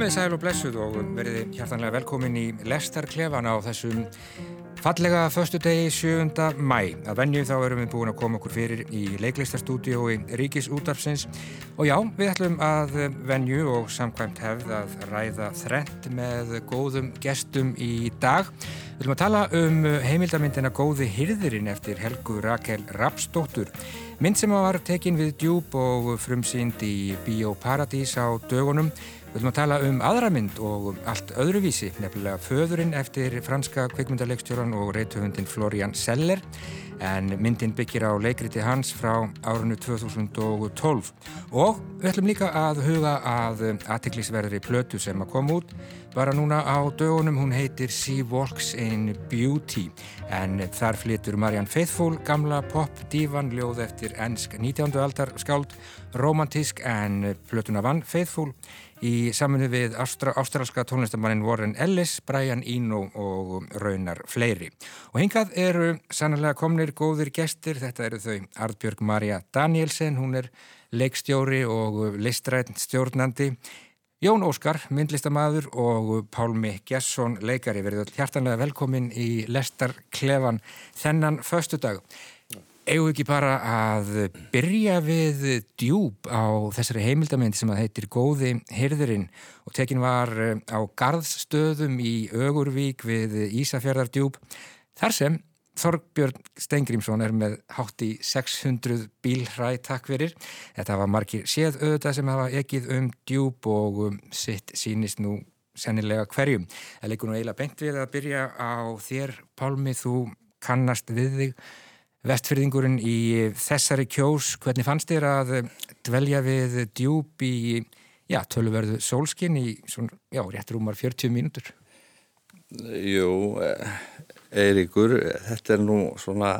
Komið sæl og blessuð og verið hjartanlega velkomin í Lestarklefan á þessum fallega förstu degi 7. mæ. Að venju þá erum við búin að koma okkur fyrir í leiklistarstúdiói Ríkis útarpsins og já, við ætlum að venju og samkvæmt hefð að ræða þrent með góðum gestum í dag. Við ætlum að tala um heimildamindina Góði hyrðirinn eftir Helgu Rakel Rapsdóttur. Mynd sem var tekin við djúb og frumsýnd í Bíóparadís á dögunum Við viljum að tala um aðra mynd og allt öðruvísi, nefnilega Föðurinn eftir franska kveikmyndarleikstjóran og reytuhundin Florian Seller en myndin byggir á leikriti hans frá árunnu 2012 og við ætlum líka að huga að aðtiklisverðri plötu sem að koma út bara núna á dögunum, hún heitir She Walks in Beauty en þar flytur Marianne Faithfull gamla pop-dívan ljóð eftir ennsk 19. aldar skáld romantísk en plötuna vann Faithfull í samfunni við ástralska tónlistamannin Warren Ellis, Brian Eno og raunar fleiri. Og hingað eru sannlega komnir góðir gestir, þetta eru þau Artbjörg Marja Danielsen, hún er leikstjóri og listrætt stjórnandi, Jón Óskar, myndlistamadur og Pálmi Gesson, leikari, verið hjartanlega velkomin í Lestar Klefan þennan förstu dag. Egu ekki bara að byrja við djúb á þessari heimildamind sem að heitir Góði Hirðurinn og tekin var eh, á Garðstöðum í Ögurvík við Ísafjörðardjúb þar sem Þorgbjörn Steingrímsson er með hátt í 600 bílhræ takk fyrir. Þetta var margir séð auðvitað sem hafa ekið um djúb og um sitt sínist nú sennilega hverjum. Það leikur nú eiginlega bengt við að byrja á þér Pálmi, þú kannast við þig vestfyrðingurinn í þessari kjós, hvernig fannst þér að dvelja við djúb í, já, tölverðu sólskinn í svona, já, rétt rúmar 40 mínútur? Jú, Eiríkur, þetta er nú svona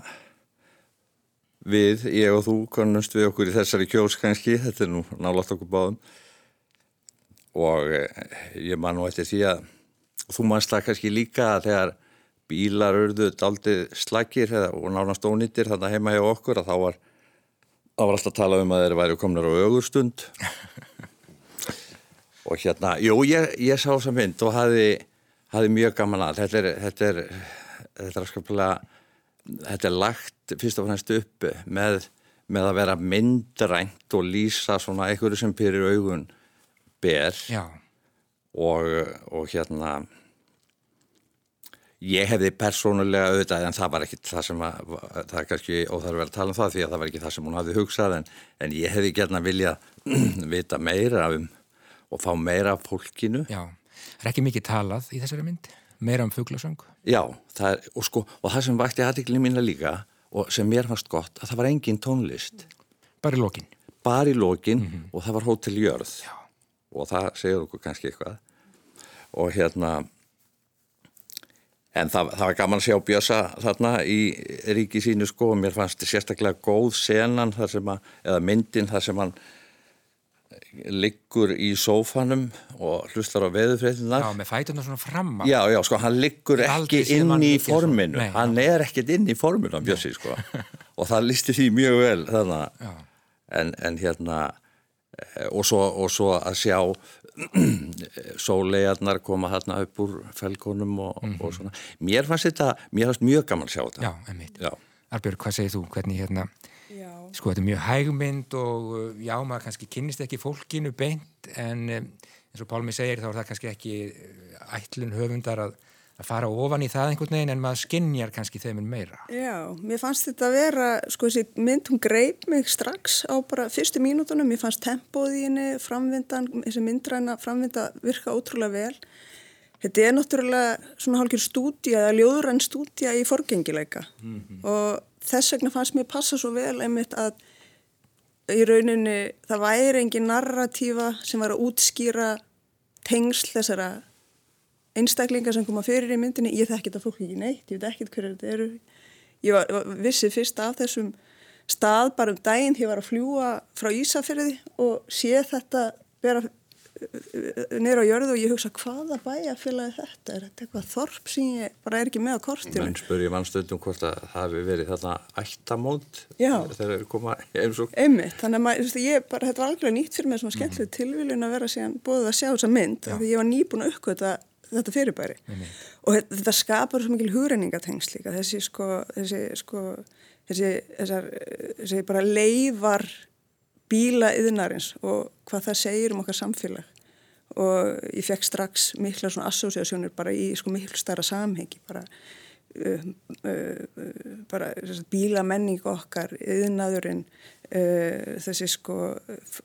við, ég og þú konumst við okkur í þessari kjós kannski, þetta er nú nálátt okkur báðum og ég man nú eftir því að þú mannst það kannski líka þegar bílar urðu aldrei slagir og nánast ónýttir þannig heima hjá okkur að þá var, var alltaf að tala um að þeir væri komin á augurstund og hérna, jú, ég, ég sá þessa mynd og hafi, hafi mjög gaman að. Þetta er þetta er, þetta er skaplega þetta er lagt fyrst og fremst upp með, með að vera myndrænt og lýsa svona einhverju sem pyrir augun ber. Og, og hérna Ég hefði persónulega auðvitað en það var ekki það sem að, það er kannski óþarf að tala um það því að það var ekki það sem hún hafði hugsað en, en ég hefði gerna viljað vita meira um og fá meira af fólkinu. Já, það er ekki mikið talað í þessari mynd, meira um fugglasöng. Já, það er, og sko, og það sem vakti aðeiklið mína líka og sem mér fannst gott, að það var engin tónlist. Bara í lokin. Bara í lokin mm -hmm. og það var Hotel Jörð Já. og það segir okkur kannski eitthvað og hérna En það, það var gaman að sjá Bjösa þarna í ríki sínu sko og mér fannst þetta sérstaklega góð senan þar sem að, eða myndin þar sem hann liggur í sófanum og hlustar á veðufréttinar. Já, með fætunar svona fram á. Já, já, sko, hann liggur ekki inn í forminu. Nei, hann er ekkert inn í forminu á Bjössi, sko. og það listi því mjög vel þannig. En, en hérna, eh, og svo, og svo að sjá sólegarnar koma hérna upp úr felgónum og, mm -hmm. og svona mér fannst þetta, mér fannst mjög gaman að sjá þetta Já, einmitt. Arbjörg, hvað segir þú? Hvernig hérna, já. sko þetta er mjög hægmynd og uh, já, maður kannski kynnist ekki fólkinu beint en um, eins og Pálmi segir þá er það kannski ekki uh, ætlun höfundar að að fara ofan í það einhvern veginn en maður skinnjar kannski þeiminn meira. Já, mér fannst þetta að vera, sko þessi mynd, hún greip mig strax á bara fyrstu mínútonum, mér fannst tempóð í henni, framvindan, þessi myndræna framvinda virka ótrúlega vel. Þetta er náttúrulega svona hálfur stúdja eða ljóðurann stúdja í forgengileika mm -hmm. og þess vegna fannst mér passa svo vel einmitt að í rauninni það væri engin narratífa sem var að útskýra tengsl þessara einstaklingar sem koma fyrir í myndinni, ég þekki þetta fólk ekki neitt, ég veit ekkert hverju þetta eru ég var, var vissið fyrst af þessum stað bara um daginn, ég var að fljúa frá Ísafjörði og sé þetta vera nýra á jörðu og ég hugsa hvaða bæjarfélagi þetta er, þetta eitthvað þorp sem ég bara er ekki með á kortinu. Menn spur ég mannstöndum hvort að hefur verið þarna ættamót Já. þegar þeir koma eins og Einmitt, þannig að maður, ég bara, þetta var algjörlega nýtt fyrir mig svona skemmtileg tilvílun að vera síðan búið að sjá þessa mynd, af því ég var nýbúin að uppkvöta þetta fyrirbæri. Og þetta, skapar svo mikil hugrenningatengs líka, þessi sko, þessi sko, þessi, þessar, þessi bara leifar bíla yðnarins og hvað það segir um okkar samfélag. Og ég fekk strax mikla svona associasjónir bara í sko miklu starra samhengi. Bara Uh, uh, bara bílamenning okkar yðnaðurinn uh, þessi sko,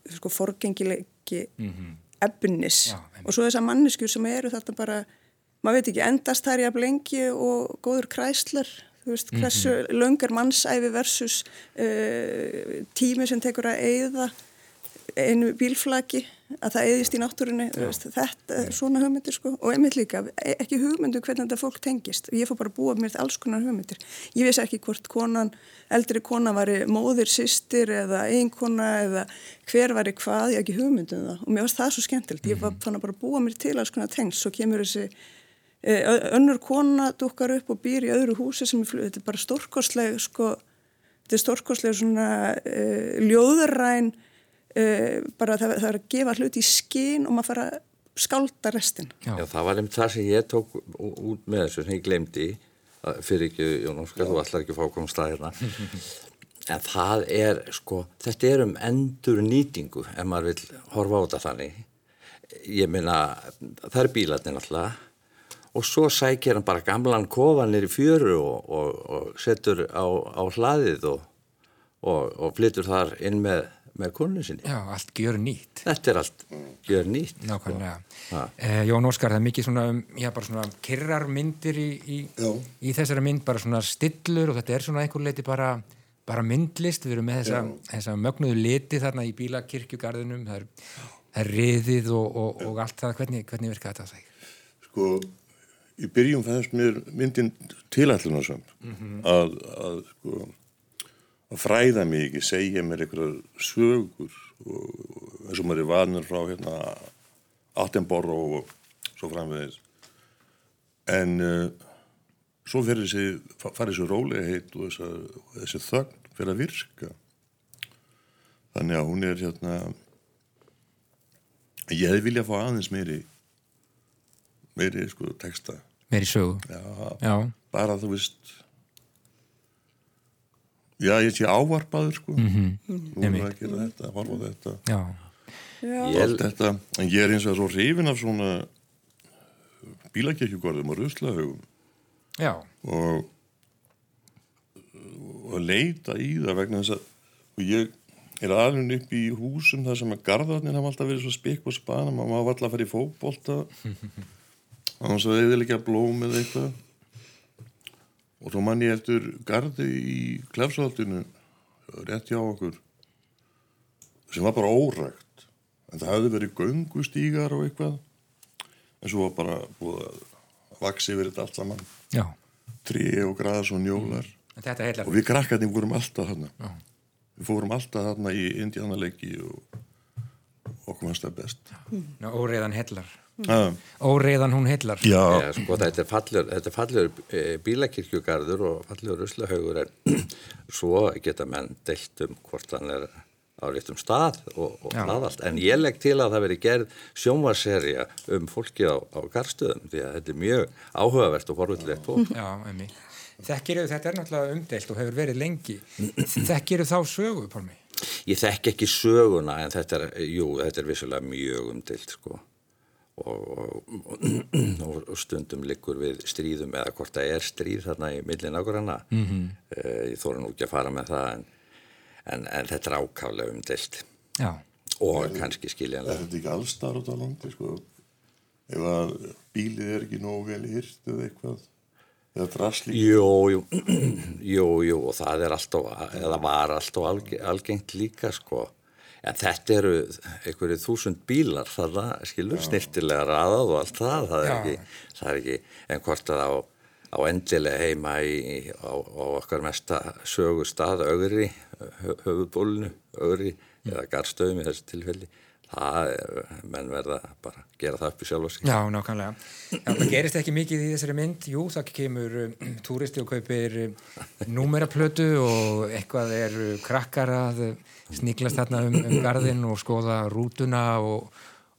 sko forgengilegi mm -hmm. Efnis. Já, og svo þessar manneskjur sem eru þetta bara maður veit ekki endast þær jafn lengi og góður kræslar þú veist mm -hmm. hversu löngar mannsæfi versus tími sem tekur að eigða einu bílflaki að það eðist í náttúrunni veist, þetta er svona hugmyndir sko. Og einmitt líka, e- ekki hugmyndu hvernig þetta fólk tengist. Ég fór bara að búa mér alls konar hugmyndir. Ég vissi ekki hvort konan, eldri kona var móðir, sýstir eða einkona eða hver var hvað ég ekki hugmyndum það. Og mér varst það svo skemmtilt ég var fann að bara búa mér til alls konar tengst svo kemur þessi e, önnur kona dukkar upp og býr í öðru húsi sem er flug, þetta er bara stórkostleg sko, þetta er stórkostleg svona ljóðræn Uh, bara það, það er að gefa hluti í skín og maður fara að skálda restin. Já. Já, það var einmitt það sem ég tók út með þessu sem ég glemdi fyrir ekki, Jón Óskar, þú ætlar ekki að fá komum staðirna en það er, sko, þetta er um endur nýtingu ef maður vil horfa á þetta þannig ég minna, það er bílarnir alltaf og svo sækir hann bara gamlan kofanir í fjöru og, og, og setur á, á hlaðið og, og flytur þar inn með með konunni sinni. Já, allt gjör nýtt. Þetta er allt gjör nýtt. Nákvæmlega. Eh, Jón Óskar, það er mikið svona, já, bara svona kyrrarmyndir í, í, í þessari mynd, bara svona stillur og þetta er svona einhver leiti bara, bara myndlist. Við erum með þessa, þessa mögnuðu liti þarna í bílakirkjugarðinum, það er, það er riðið og, og, og allt það. Hvernig, hvernig virka þetta það? Sko, í byrjum fannst mér myndin tilætlunarsam mm -hmm. að, að, sko, að fræða mig ekki, segja mér einhverjar sögur og eins og maður er vanur frá hérna Attenborough og svo framvegis. En uh, svo fyrir þessi farið þessi rólegheit og þessa, þessi þögn fyrir að virka. Þannig að hún er hérna ég hefði viljað fá aðeins meiri meiri sko texta. Meiri sögu. Já, já. bara þú veist Já, ég sé ávarpaður sko. Mm -hmm. nú er það að gera þetta, horfa þetta. Já, Já. þetta en ég er eins og svo hrifin af svona bílakirkjugorðum og ruslahaugum. Og og leita í það vegna þess að og ég er alveg upp í húsum þar sem að gardarnir hafa alltaf verið svo spikk og spana, maður má alltaf að fara í fókbólta þannig að það er ekki að blóm eða eitthvað og svo mann ég eftir gardi í klefsvaldinu rétt hjá okkur sem var bara órægt en það hefði verið göngustígar og eitthvað. En svo var bara búið að vaksi verið allt saman. Trí og græðs og njólar. Mm. og við krakkarnir vorum alltaf þarna. Já. við fórum alltaf þarna í indianalegi og okkur mannst það best. Ná, Óriðan hellar óreiðan hún heillar. Ja, sko, þetta er fallur, fallur e, bílakirkjugarður og fallur ruslahaugur en svo geta menn deilt um hvort hann er á réttum stað og, og hlaðast en ég legg til að það veri gerð sjónvarserja um fólki á, á garstöðum því að þetta er mjög áhugavert og forvillilegt fólk. Já, emi Þekkir, þetta er náttúrulega umdelt og hefur verið lengi. Þekkir þá sögu, Pálmi? Ég þekk ekki söguna en þetta er, jú, þetta er vissulega mjög umdelt sko og, og, og stundum likur við stríðum eða hvort það er stríð þarna í millin ákvarðana mm -hmm. uh, ég þóru nú ekki að fara með það en, en, en þetta er ákálega umdelt og er, kannski skiljanlega Er þetta ekki allstar út á landi sko? Ef að bílið er ekki nógu vel hýrt eða eitthvað? Eða drasli Jú, jú, jú, jú og það er alltaf, eða var alltaf algengt líka sko en þetta eru einhverju þúsund bílar þarna, skilur, snirtilega raðað og allt það, það er, ekki, það er ekki en hvort að á, á endilega heima í, á, á okkar mesta sögustad, augri höfubólunu, augri mm. eða garstöðum í þessu tilfelli það, menn verða bara gera það upp í sjálf og sig Já, nákvæmlega. Það gerist ekki mikið í þessari mynd. Jú, það kemur um, túristi og kaupir um, númeraplötu og eitthvað er uh, krakkar að uh, sníklast þarna um, um garðin og skoða rútuna og,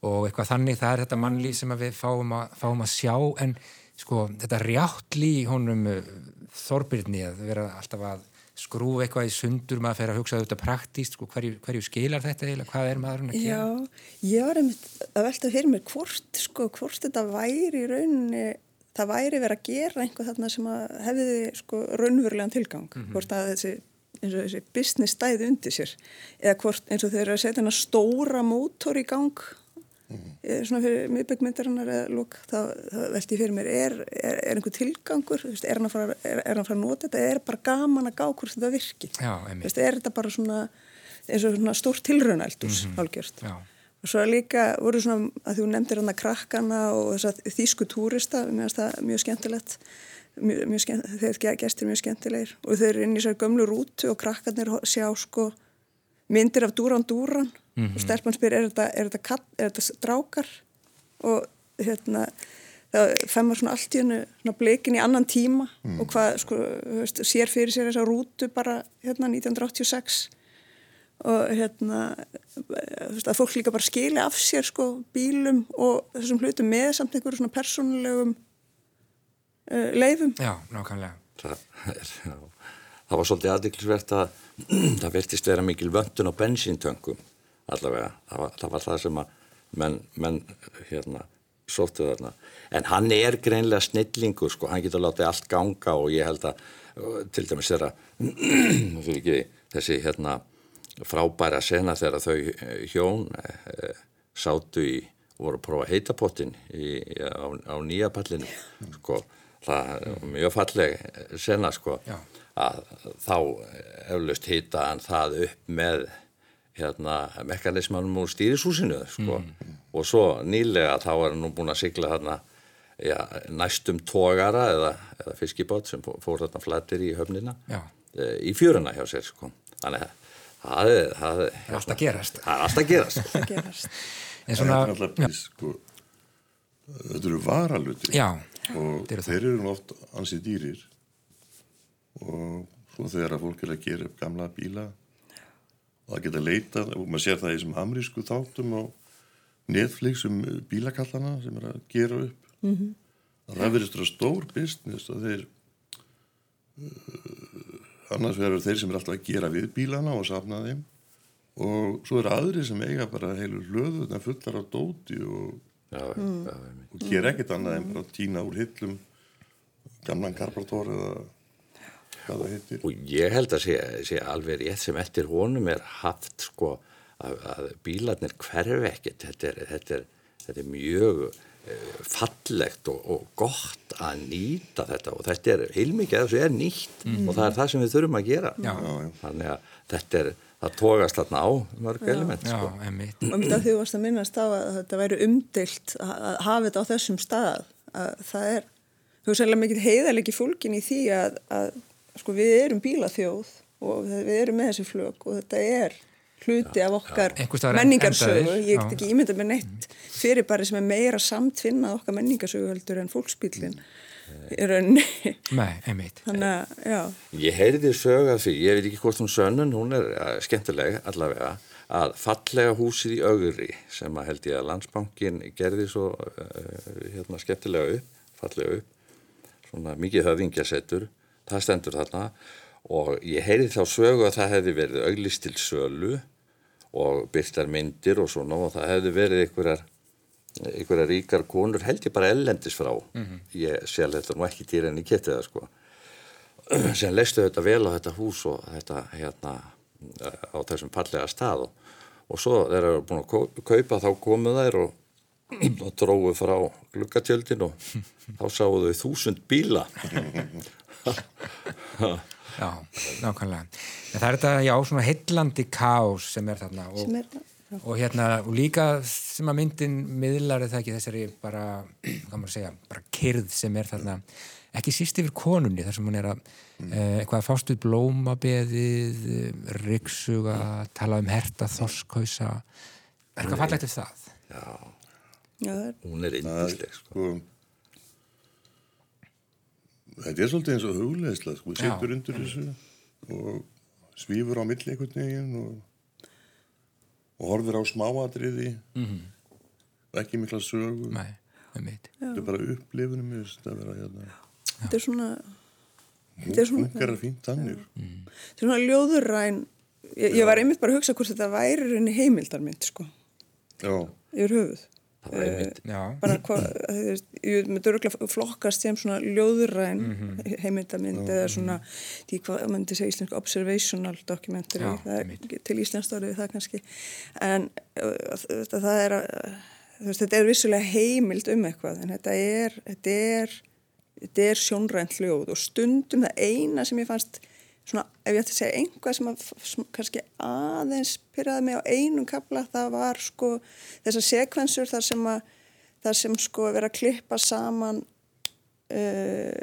og eitthvað þannig. Það er þetta mannlýf sem við fáum að, fáum að sjá en sko, þetta rjáttli í honum uh, Þorbirni að vera alltaf að skrúfa eitthvað í sundur maður fer að hugsa þetta praktíst, sko, hverju, hverju skilar þetta eða hvað er maðurinn að gera? Já, ég var einmitt að velta fyrir mér hvort, sko, hvort þetta væri í rauninni, það væri verið að gera einhvað þarna sem hefði sko raunverulegan tilgang, mm -hmm. hvort að þessi eins og þessi business stæði undir sér eða hvort eins og þau eru að setja stóra mótor í gang. Svona fyrir miðbyggmyndarinnar eða lúk, þá, þá veldi ég fyrir mér er, er, er einhver tilgangur? Veist, er hann að fara, fara að nota þetta? Er bara gaman að gá hvort þetta virki? Já, veist, er þetta bara svona eins og svona stórt tilraunældus mm -hmm. og svo líka voru svona að þú nefndir hann að krakkana og þess að þýsku túrista mér finnst það mjög skemmtilegt. Mjög, mjög skemmt, þeir gestir mjög skemmtilegir. Og þau eru inn í sér gömlu rútu og krakkarnir sjá sko myndir af Dúran Dúran mm -hmm. og stelpann spyr er þetta, er þetta, kall, er þetta drákar? Og hérna það femmar svona allt í hennu blikin í annan tíma mm. og hvað sko, veist, sér fyrir sér þessa rútu bara hérna 1986 og hérna veist, að fólk líka bara skilja af sér sko bílum og þessum hlutum með samt einhverju svona persónulegum uh, leifum Já, nákvæmlega. Það, er, það var svolítið aðdeklisvert að það verðist vera mikil vöndun á bensíntöngum allavega, það var það, var það sem að menn, menn hérna sóttu þarna, en hann er greinlega snillingur sko, hann getur látið allt ganga og ég held að til dæmis þeirra þessi hérna frábæra sena þegar þau eh, hjón e, sátu í voru að prófa heitapottin í, á, á nýja pallinu sko, það er mjög falleg sena sko. Já að þá eflaust hýta hann það upp með hérna, mekanismanum úr stýrishúsinu sko. mm. og svo nýlega þá er hann nú búin að sigla þarna ja, næstum tógara eða, eða fiskibátt sem fór þarna flættir í höfnina e, í fjöruna hjá sér sko. þannig að það er alltaf gerast það er alltaf gerast, gerast. en svona það er alltaf sko, þetta eru varaluti og þeir eru oft ansið dýrir og svo þegar að fólk er að gera upp gamla bíla og það geta leita og maður sér það í þessum amrísku þáttum og Netflix um bílakallana sem er að gera upp mm -hmm. það verður stór stór business og þeir uh, annars verður þeir sem er alltaf að gera við bílana og safna þeim og svo eru aðri sem eiga bara heilu hlöðu þannig að fullar á dóti og, mm. og gera ekkert annað en bara tína úr hillum gamlan karpartór eða hvað það heitir. Og ég held að sé, sé alveg rétt sem eftir honum er haft sko að, að bílarnir hverfi ekkert, þetta er, þetta er, þetta er mjög uh, fallegt og, og gott að nýta þetta og þetta er heilmikið að þessu er nýtt mm. og það er það sem við þurfum að gera. Já. Þannig að þetta er það tókast þarna á mörg element sko. Já, og um þetta þú varst að minnast á að þetta væri umdilt að hafa þetta á þessum stað að það er, þú veist sérlega mikið heiðalegi fólkin í því að, að sko við erum bílaþjóð og við erum með þessi flög og þetta er hluti af okkar menningarsögu. ég get ekki ímynda með neitt fyrir bara sem er meira samtvinnað okkar menningarsögu heldur en fólksbílin að, já. Ég heyrði sögað því, ég veit ekki hvort hún sönnun hún er uh, skemmtileg allavega að fallega húsið í augri sem að held ég að landsbankin gerði svo uh, hérna skemmtilega upp fallega upp, svona mikið höfingjasettur það stendur þarna. Og ég heyri þá sögu að það hefði verið auglist til sölu og byrtar myndir og svona og það hefði verið einhverjar, einhverjar ríkar konur held ég bara ellendis frá. Mm -hmm. ég alveg þetta nú ekki týr en ég geti það sko. Sem leistu þetta vel á þetta hús og þetta hérna á þessum fallega stað og, og svo það eru búin að kaupa þá komu þær og, og dróðu frá glukkatjöldin og þá sáu þau þúsund bíla Já, nákvæmlega. En það er þetta, já, svona heillandi kás sem er þarna og, sem er það, og hérna, og líka sem að myndin miðlar er það ekki þessari bara, hvað maður segja, bara kyrð sem er þarna, ekki síst yfir konunni þar sem hún er að, mm. eh, eitthvað að fást við blómabeðið, ryggsuga, tala um herta, þorskhausa, Eitthvað fallegt er það. Já, Já, er, hún er er indisleg sko. Sko þetta er svolítið eins og hugleðsla sko, Já. sittur undir þessu og svífur á milli einhvern veginn og, og horfir á smáatriði. Og ekki mikla sögu. Nei, þetta er bara upplifunum að vera hérna. Þetta er svona, þetta er svona, fínt þannig þetta er svona ljóðurræn, ég, ég var einmitt bara að hugsa hvort þetta væri heimildarmynd, sko, já, yfir höfuð. Já, bara hvað, ég myndi örgulega flokkast sem svona ljóðuræn heimildamynd eða svona því hvað myndi segja íslensku observational er til íslenskt orðið það kannski. En þetta, það er veist, þetta er vissulega heimild um eitthvað en þetta er þetta er, þetta er sjónrænt hljóð og stundum það eina sem ég fannst svona, ef ég ætti að segja einhvað sem, að, sem kannski aðeins pyrraði mig á einum kapla, það var sko þessar sekvensur þar sem að þar sem sko er verið að klippa saman uh,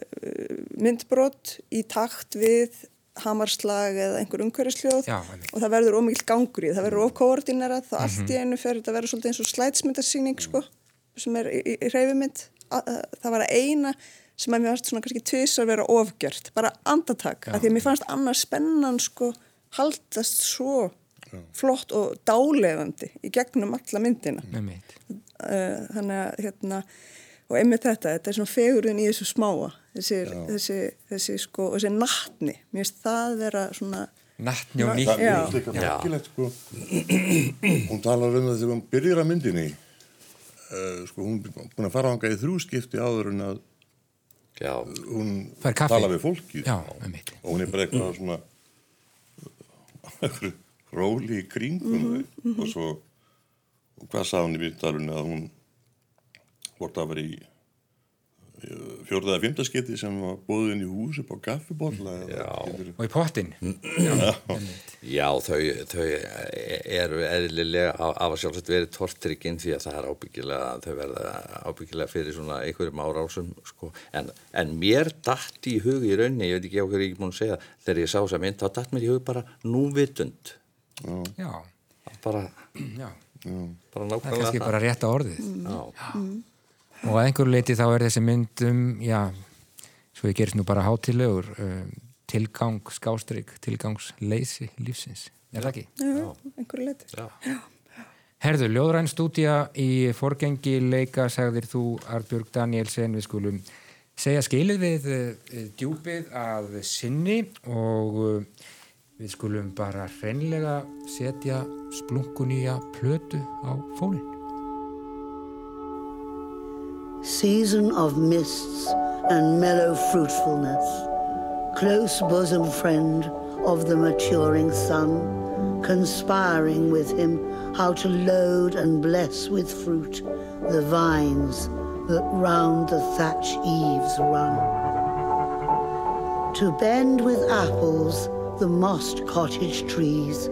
myndbrot í takt við hamarslag eða einhver umhverjusljóð og það verður ómikið gangur í það, verður ókoordinerað þá allt í einu fer þetta vera svolítið eins og slætsmyndasýning sko, sem er í, í, reyfimynd það var að eina sem að mér fannst svona kannski tvisar vera ofgjört bara andatak, af því að mér fannst annars spennan sko haldast svo flott og dálefandi í gegnum alla myndina uh, þannig að hérna og einmitt þetta, þetta er svona fegurinn í þessu smáa þessi, þessi, þessi sko, þessi nattni, mér finnst það vera svona Nattni og það nýtt. er Já. líka Já. merkilegt sko hún talar um það þegar hún byrjar að myndinni uh, sko hún er búin að fara ánga í þrjúskipti áður en að já, hún tala við fólkið. Já, og hún er bara eitthvað svona eitthvað róli í kringum þau. Og svo og hvað sagði hún í vittalunni að hún hvort það var í fjórða eða fymtaskipti sem var bóðin í hús upp á kaffibólla Já. Og í pottin. já þau, þau eru eðlilega af að sjálfsagt verið tortrygginn því að það er ábyggilega þau verða ábyggilega fyrir svona einhverjum árásum sko. en, en mér datt í hug í raunni, ég veit ekki á hverju ég er búin að segja þegar ég sá þess að mynd, þá datt mér í hug bara núvitund Já, bara, já. bara Það er nákvæmlega kannski bara rétt að orðið. Já. Og að einhverju leiti þá er þessi mynd um, já, svo ég gerist nú bara hátilegur, um, tilgang skástrygg, tilgangsleysi lífsins. Er það ekki? já, einhverju leiti Já. Herðu, Ljóðræn stúdía í forgengi leika, sagðir þú Artbjörg Danielsen, við skulum segja skilið við uh, djúpið að sinni og uh, við skulum bara hreinlega setja splunkunýja plötu á fónin. Season of mists and mellow fruitfulness, close bosom friend of the maturing sun, conspiring with him how to load and bless with fruit the vines that round the thatch eaves run. To bend with apples the mossed cottage trees,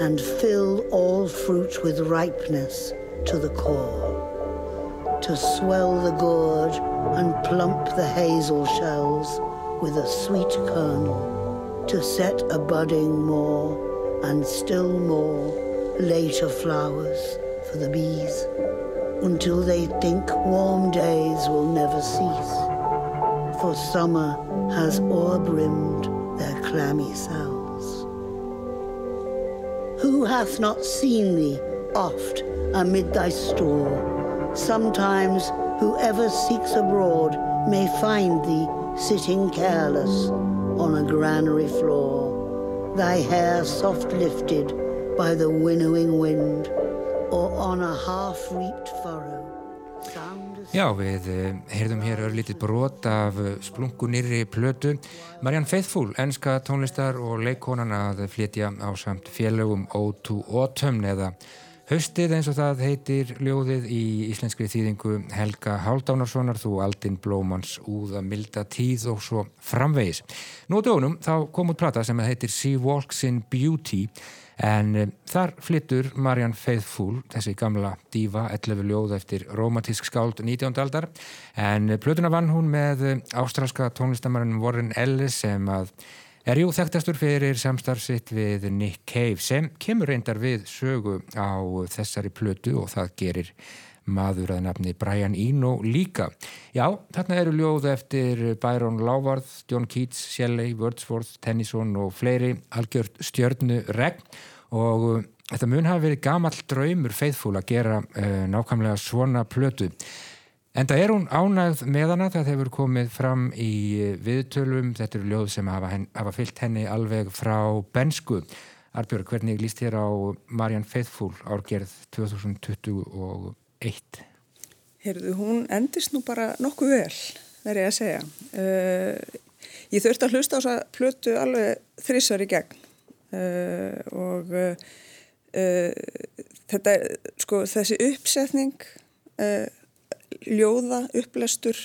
and fill all fruit with ripeness to the core to swell the gourd and plump the hazel shells with a sweet kernel, to set a budding more and still more later flowers for the bees, until they think warm days will never cease, for summer has o'erbrimmed their clammy cells. Who hath not seen thee oft amid thy store? Sometimes whoever seeks abroad may find thee sitting careless on a granary floor, thy hair soft lifted by the winnowing wind, or on a half-reaped furrow. Já, við uh, heyrðum hér örlítið brot af uh, splunkunirri plötu. Marianne Faithfull, enska tónlistar og leikkonan að flytja á samt félögum O2 Autumn eða Haustið eins og það heitir ljóðið í íslenskri þýðingu Helga Háldánarssonar þú aldinn blómans úða milda tíð og svo framvegis. Nú dögunum þá kom út plata sem heitir She Walks in Beauty en um, þar flyttur Marianne Faithfull, þessi gamla dífa, 11 ljóð eftir romantísk skáld 19. aldar en plötuna vann hún með ástralska tónlistamarinn Warren Ellis sem að er jú þekktastur fyrir samstarfsitt við Nick Cave sem kemur reyndar við sögu á þessari plötu og það gerir maður að nafni Brian Eno líka. Já, þarna eru ljóð eftir Byron Lávarð, John Keats, Shelley, Wordsworth, Tennyson og fleiri algjört stjörnu regn og þetta mun hafa verið gamall draumur feithfúl að gera uh, nákvæmlega svona plötu. En það er hún ánægð með hana það hefur komið fram í viðtölum, þetta eru ljóð sem hafa, hafa fyllt henni alveg frá bensku. Arbjörg, hvernig líst þér á Marianne Faithfull árgerð 2021? Heyrðu, hún endist nú bara nokkuð vel, verður ég að segja. Uh, ég þurfti að hlusta á þess að plötu alveg þrísar í gegn uh, og uh, þetta, sko, þessi uppsetning ljóða, upplestur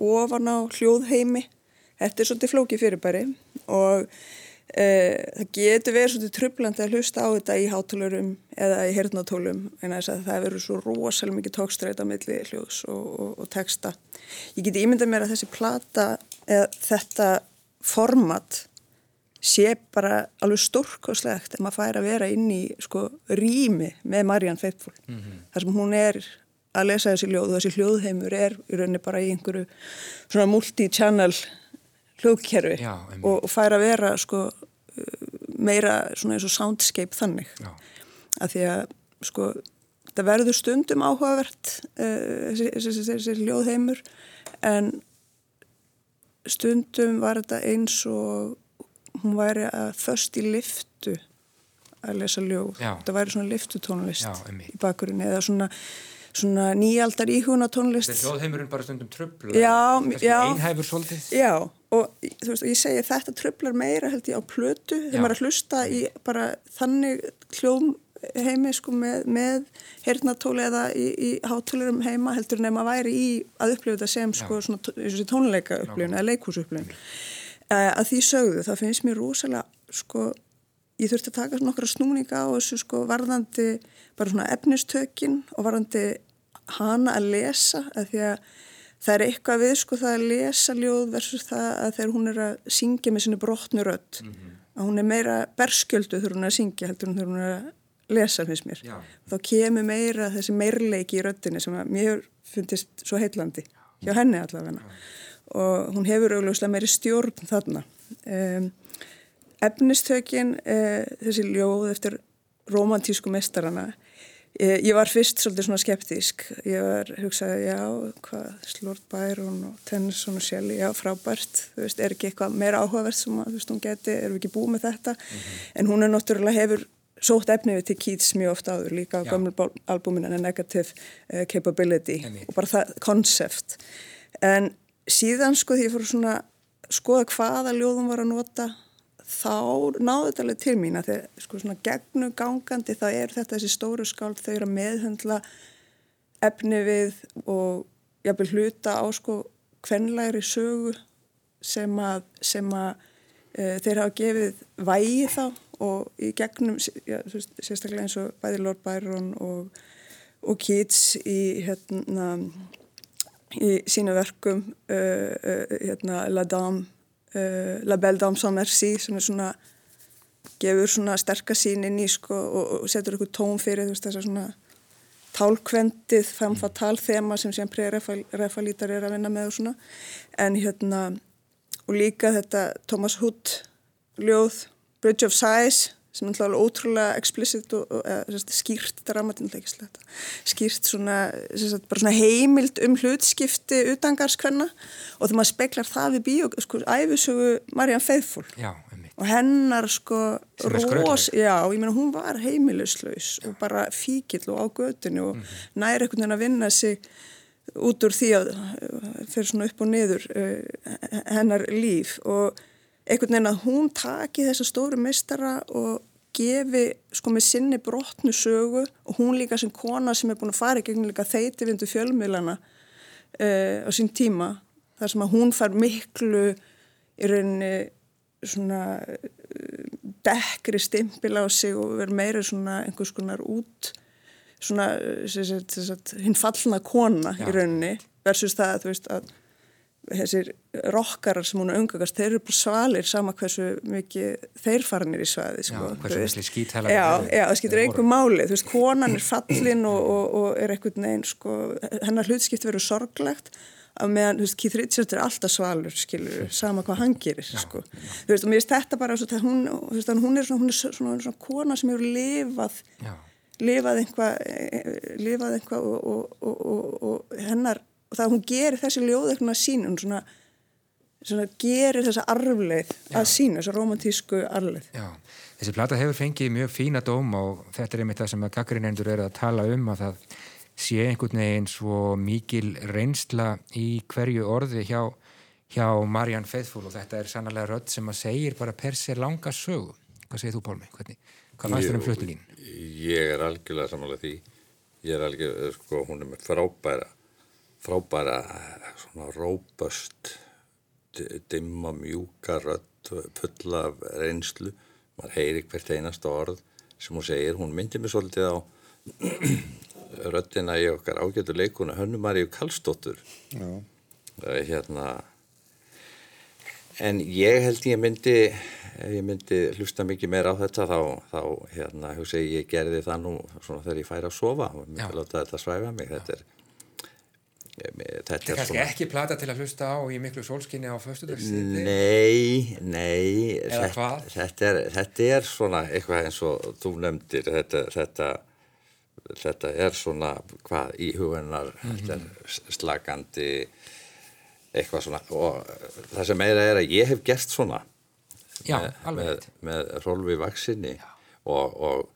ofan á hljóðheimi. Þetta er svolítið flóki fyrirbæri og e, það getur verið svolítið trublandi að hlusta á þetta í hátalurum eða í hirtnátólum en að það verður svo rosalega mikið tókstræta millir hljóðs og, og, og texta. Ég geti ímyndað mér að þessi plata eða þetta format sé bara alveg stórkoslegt ef maður fær að vera inn í sko rými með Marianne Faithfull. Mm -hmm. þar sem hún er að lesa þessi hljóð og þessi hljóðheimur er í rauninni bara í einhverju svona multi-channel hljóðkerfi Já, og, fær að vera sko meira svona eins og soundscape þannig Já. að því að sko það verður stundum áhugavert uh, þessi, þessi, þessi hljóðheimur en stundum var þetta eins og hún væri að först í liftu að lesa ljóð, Já. þetta væri svona liftutónlist í bakgrunni eða svona svona nýjaldar íhuguna tónlist Þetta er hljóðheimurinn bara stundum tröfla Já, já. Einhæfur svolítið. Já, og þú veist, ég segi þetta tröflar meira held ég á plötu. Þegar maður að hlusta í bara þannig hljóðheimi sko með, með heyrnatóli eða í, í hátólurum heima heldur nefn að væri í að upplifa þetta sem sko já. svona tónleika upplifun eða leikúsupplifun uh, að því sögðu, það finnst mér rosalega sko ég þurfti að taka nokkra snúninga á þessu sko varðandi bara svona efnistökin og varðandi hana að lesa að því að það er eitthvað við sko það að lesa ljóð versus það að þegar hún er að syngja með sinni brotnu rödd mm -hmm. að hún er meira berskjöldu þegar hún er að syngja heldur hún þegar hún er að lesa finnst mér. Já. þá kemur meira þessi meirleiki í röddinni sem að mér fundist svo heillandi hjá henni allavega. Og hún hefur augljóslega meiri stjórn þarna. Um, efnistökin eh, þessi ljóð eftir romantísku mestarana eh, ég var fyrst svolítið svona skeptísk. Ég var hugsaði já hvað Slord Byron og Tennyson og Shelley já frábært, þú veist, er ekki eitthvað meira áhugavert sem að, þú veist, hún geti, erum við ekki búið með þetta? Mm -hmm. en hún er náttúrulega hefur sótt efnið til Keats mjög ofta áður líka á gömul albúmin en Negative uh, Capability Emi. og bara það konsept en síðan sko því ég fór svona skoða hvaða ljóðum var að nota þá náðu þetta alveg til mín að þegar sko svona gegnum gangandi þá er þetta þessi stóru skáld þau eru að meðhundla efni við og jafnvel hluta á sko kvenlæri sögu sem að, sem að e, þeir hafa gefið vægi þá og í gegnum já, sérstaklega eins og bæði Lord Byron og, og Keats í hérna í sínu verkum uh, uh, hérna La Dame uh, La Belle Dame sans Merci sem er svona gefur svona sterkasín inn í sko og, og setur eitthvað tóm fyrir veist þess að svona tálkvendið femfatal þema sem sem pre-refalítar er að vinna með og svona. En hérna og líka þetta Thomas Hood ljóð Bridge of Sighs sem er alltaf ótrúlega explicit og, og eða, skýrt dramatinleikislega skýrt svona, sagt, svona heimild um hlutskipti utangarskvenna og þegar maður speklar það við bíó, sko, æfisugu Marianne Faithfull já, og hennar sko rós, já, ég meina hún var heimiluslaus og bara fíkill og á götinu og mm -hmm. næri einhvern veginn að vinna sig út úr því að fyrir svona upp og niður uh, hennar líf. Og einhvern veginn að hún taki þessa stóru mistara og gefi sko með sinni brotnu sögu og hún líka sem kona sem er búin að fara í gegn líka þeiti vindu fjölmiðlana uh, á sín tíma þar sem að hún far miklu í rauninni svona uh, dekkri stimpil á sig og verður meira svona einhvers konar út svona hinn fallna kona Já. í rauninni versus það að þú veist að þessir rockarar sem hún umgöngast, þeir eru bara svalir sama hversu mikið þeir farinir í svaði sko, Já, Já, eru. já, það skiptir einhver máli þú veist, konan er fallin og, og, og er einhvern veginn, sko, hennar hlutskipt verður sorglegt að meðan, þú veist, Keith Richards er alltaf svalur, skilur, sama hvað hann gerir, sko. Þú veist, og mér veist þetta bara, svo, hún, veist, hún er svona, hún er svona, svona kona sem hefur lifað Já. lifað einhvað lifað einhvað og, og, og, og, og hennar, og það að hún gerir þessi ljóð eitthvað sín, hún svona, svona gerir þessa arfleið að sínu, þessa romantísku arfleið Já, þessi plata hefur fengið mjög fína dóm og þetta er einmitt það sem að gaggrinendur eru að tala um að það sé einhvern veginn svo mikil reynsla í hverju orði hjá, hjá Marianne Faithfull og þetta er sannlega rödd sem að segir bara per sér langa sögu. Hvað segir þú Pálmi? Hvernig, hvað fannst þér um Jú, flutningin? Ég er algjörlega samanlega því. Ég er algjörlega, sko, hún er með frábæra, frábæra, svona róböst, dimma, mjúka rödd, fulla af reynslu. Man heyri hvert einasta orð sem hún segir. Hún myndir mig svolítið á röddina í okkar ágætu leikuna Hönnumaríu Kallstóttur. Já. Eh, Hérna, en ég held ég myndi, ef ég myndi hlusta mikið meira á þetta þá, þá hérna, hugsa ég, ég gerði það nú svona þegar ég færi að sofa og Já. myndi láta þetta svæfa mig, þetta er, þetta er kannski svona, ekki plata til að hlusta á í miklu sólskinni á föstudagsi. nei, nei, þetta, þetta, er, þetta er svona eitthvað eins og þú nefndir, þetta, þetta, þetta er svona hvað í hugunar, þetta er s- slakandi, eitthvað svona og það sem meira er að ég hef gert svona Já, með, alveg með, með Rolfi Vaksinni og, og,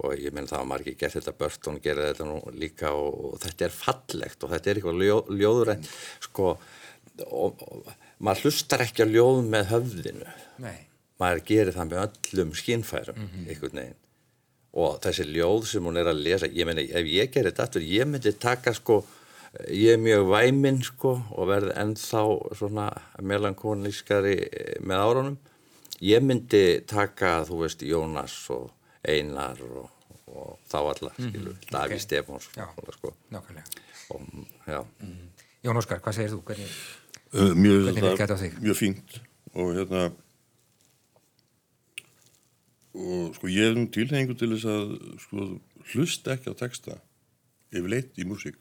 og ég menn það var margir gert þetta Börton gerði þetta nú líka og, og þetta er fallegt og þetta er eitthvað ljó, ljóðurænt sko og, og maður hlustar ekki að ljóð með höfðinu. Nei, maður gerir það með öllum skinnfærum einhvern veginn. Og þessi ljóð sem hún er að lesa ég meni, ef ég gerir þetta aftur, ég myndi taka sko, ég er mjög væminn sko og verði ennþá svona melankonískari með árunum. Ég myndi taka, þú veist, Jónas og Einar og, og þá alla, skilur, Daví ok. Stefáns sko. nákvæmlega. og, já, Jón Óskar, hvað segir þú? Hvernig, Uh, mjög, Hvernig virkar þetta á þig? Mjög fínt og hérna og sko ég er nú tilhengu til þess að sko hlusta ekki á texta yfirleitt í músík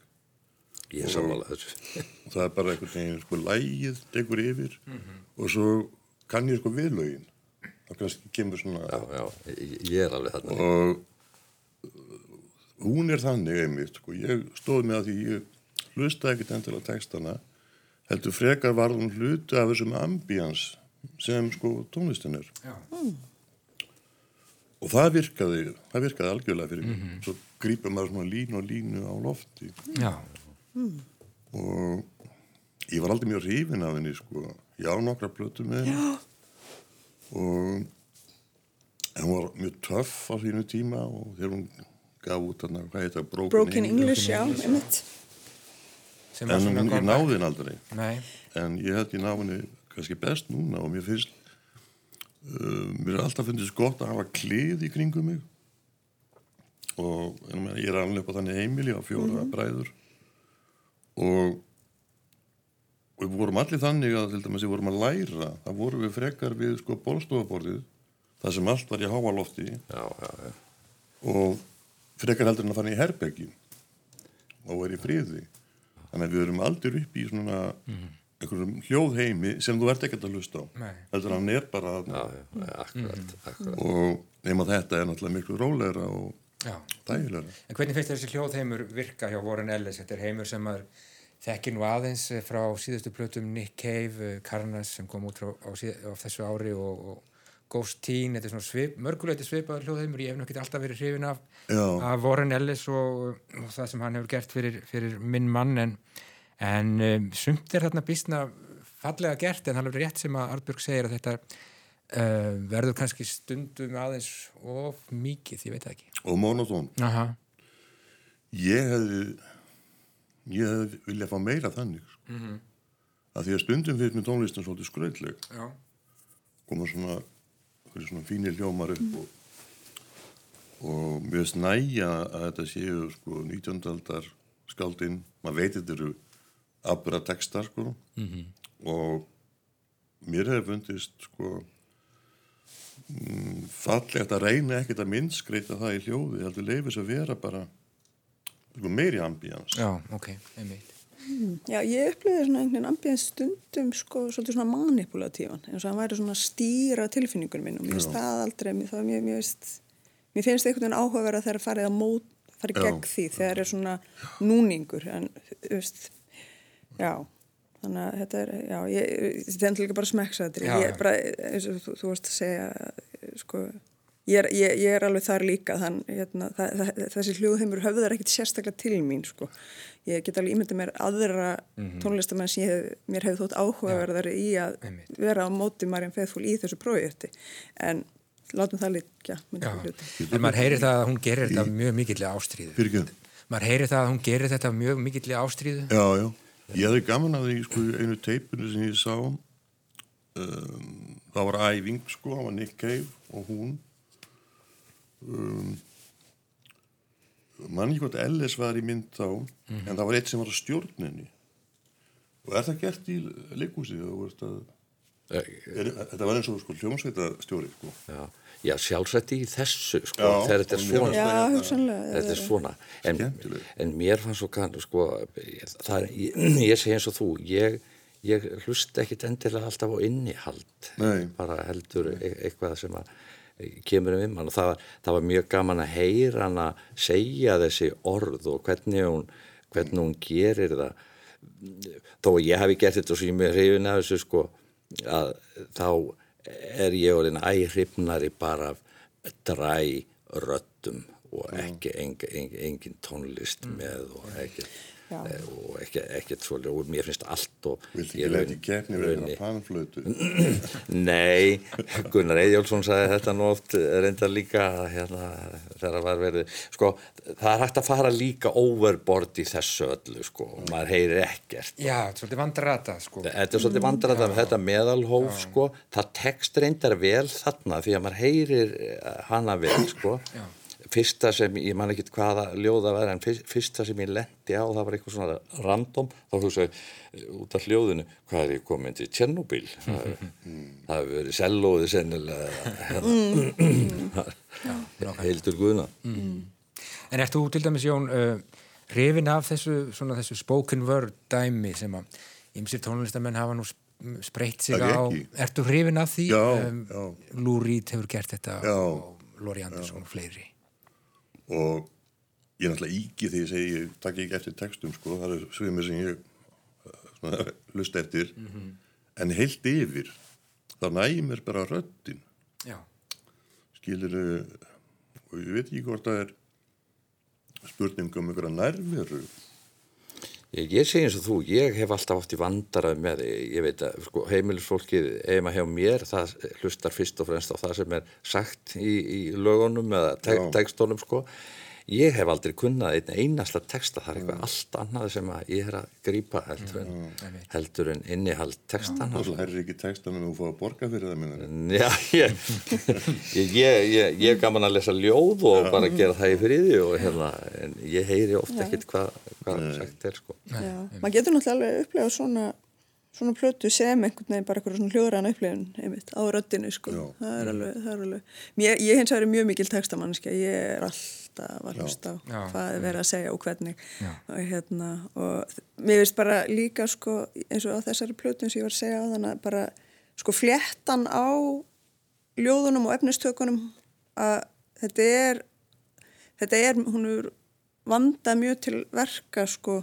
ég er sammála þessu og það er bara einhvern veginn sko lægið tekur yfir Mhm. og svo kann ég sko viðlögin þá kannski kemur svona já, já, ég, er alveg þarna. Og hún er þannig einmitt sko, ég stóð með að því ég hlusta ekkert endilega á textana heldur frekar var hún hluti af þessum ambíans sem sko tónlistin er. Já, og það virkaði, það virkaði algjörlega fyrir mig. Svo grípum maður svona línu og línu á lofti. Já, og ég var aldrei mjög hrifin af henni sko, ég á nokkra plötu með henni og en hún var mjög töff á sínu tíma og þegar hún gaf út þarna, hvað heit það, Broken, Broken English, já, einmitt. En hún, ég náði henni aldrei. Nei, en ég held ég náði henni kannski best núna og mér finnst uh, mér er alltaf fundist gott að hafa klið í kringum mig. Og en, ég er alveg upp á þannig heimili á fjóra bræður. Og og við vorum allir þannig að til dæmis við vorum að læra það vorum við frekar við sko bólstofaborðið það sem allt var í háalofti já, já, já. og frekar heldur en að fara í herbergin og vera í friði þannig að við erum aldrei upp í svona einhverjum hljóðheimi sem þú ert ekkert að hlusta á heldur hann er bara já, já, akkurat, akkurat. og nema þetta er náttúrulega miklu rólegra og já. dægilegra En hvernig finnst þessi hljóðheimur virka hjá Warren Ellis? Þetta er heimur sem maður þekkir nú aðeins eh, frá síðustu plötum Nick Cave, eh, Carnas sem kom út á, síð, á þessu ári og, og Ghost Teen, þetta er svona svip, mörguleiti svipaður hljóðheimur, ég hef nokkið alltaf verið hrifin af, af Warren Ellis og, og það sem hann hefur gert fyrir, fyrir minn mann en, en um, sumt er þarna býstna fallega gert en það er rétt sem að Artbjörg segir að þetta uh, verður kannski stundum aðeins of mikið, ég veit það ekki. og monotón. Aha, ég hefði ég hefði viljað fá meira þannig sko. Mhm. að því að stundum fyrir með tónlistin svolítið skrautleg já, koma svona, svona fínir hljómar upp og, og mjög snæja að þetta séu sko 19. aldar skáldinn, maður veit þetta eru afbyrra textar sko og mér hefur fundist sko mm, fallegt að reyna ekkert að minnskreita það í hljóði heldur leifis að vera bara meiri ambíans Já, ok, einmitt. Já, ég upplýði svona einhvern ambíðan stundum sko svolítið svona manipulatívan eins og hann væri svona að stýra tilfinningunum minn og mér finnst það aldrei, mér, það, mér, mér, finnst, mér finnst einhvern veginn áhugaverða þegar farið að mót, farið Já. gegn því þegar er svona núningur en, þú veist, já. Þannig að þetta er, já, ég, þetta er líka bara smekksaðri, ég er bara eins og þú, þú varst að segja sko Ég er, ég, ég er alveg þar líka þann, hérna, það, það, þessi hljóðheimur höfðar ekkit sérstaklega til mín sko. ég get alveg ímyndið mér aðra tónlistamenn sem hef, mér hefði þótt áhugaverðari í að einmitt. vera á móti Marjan Feðfúl í þessu projekti en látum það líka en maður heyrir það að hún gerir þetta mjög mikillega ástríðu. Maður heyrir það að hún gerir þetta mjög mikillega ástríðu. Já, já. Ég hefði gaman að því sko, í einu teipinu sem ég sá um, það var æfing sko, það var Nick Cave og hún um, mann ekki hvort Ellis var í mynd þá en það var eitt sem var á stjórninni og er það gert í leikúsi að, er, þetta var eins og sko, hljómsveita stjóri sko. Já, já sjálfsætti í þessu sko, Já, þegar þetta er svona Já, hugsanlega. þetta er svona en, en mér fannst svo kann sko, er, ég, ég segi eins og þú ég, ég hlust ekkit endilega alltaf á innihald Nei. bara heldur e eitthvað sem að kemur um hann og það, það var mjög gaman að heyra hann að segja þessi orð og hvernig hún, hvernig hún gerir það. Þó að ég hafi gert þetta og svo ég með hrifin af þessu sko að þá er ég orðin æhrifnari bara af dræ röddum og ekki engin, engin, tónlist með og eh, og ekki, ekkert svolítið og mér finnst allt og Viltu ég ekki leita í kefni við einhverja panflötu? Nei, Gunnar Eyjálsson sagði þetta nú oft reyndar líka hérna, þegar var verið sko, það er hægt að fara líka overboard í þessu öllu sko, og maður heyrir ekkert Já, svolítið vandrata, sko. Þetta er svolítið vandræða með þetta meðalhóf sko, það tekst reyndar vel þarna því að maður heyrir eh, hana vel sko Já. Fyrsta sem, ég man ekki hvaða ljóða var en fyrst- fyrsta sem ég lendi á það var eitthvað svona random þá hugsaði eh, út af hljóðinu hvað er ég komin til Tjernobyl það hefur verið sellóði sennilega hérna, heildur guðna En ert þú til dæmis, Jón, uh, hrifin af þessu, svona þessu spoken word dæmi sem að ymsir tónlistamenn hafa nú sp- spreytt sig á. Ert þú hrifin af því? Já, já. Lou Reed hefur gert þetta Já. og Lori Andersson og fleiri. Og ég er náttúrulega íki því að ég segi, ég takk ekki eftir textum sko, það er svimir sem ég uh, svona, lust eftir. En heilt yfir þá nægir bara röddin. Já. skilir og ég veit ekki hvort það er spurning um einhverja nærveru Ég, ég segi eins og þú, ég hef alltaf átt í vandarað með, ég veit að sko, heimilisfólkið heima hjá mér, það hlustar fyrst og fremst á það sem er sagt í, í lögunum eða tekstónum sko. Ég hef aldrei kunnað einn einasla texta, það er eitthvað allt annað sem að ég er að grípa heldur en, heldur en innihald textana. og svo herri ekki textan en þú fá að borga fyrir það minna Já, ég, ég, ég, ég, er gaman að lesa ljóð og bara gera það í friði og hérna, en ég heyri ofta ekkit hvað hva sagt er sko. Já, maður getur náttúrulega alveg upplegað svona, svona plötu sem einhvern veginn bara eitthvað svona hljóðræna upplifun einmitt á röddinu sko. Já. Það er alveg, það er alveg. Mér, ég hins vegar er mjög mikil textamannskja, ég er alltaf að hlusta á Já. hvað er verið að segja og hvernig. Já. Og hérna, og mér finnst bara líka sko, eins og á þessari plötu sem ég var að segja á þannig að bara sko fléttan á ljóðunum og efnistökunum að þetta er þetta er, hún er vandað mjög til verka sko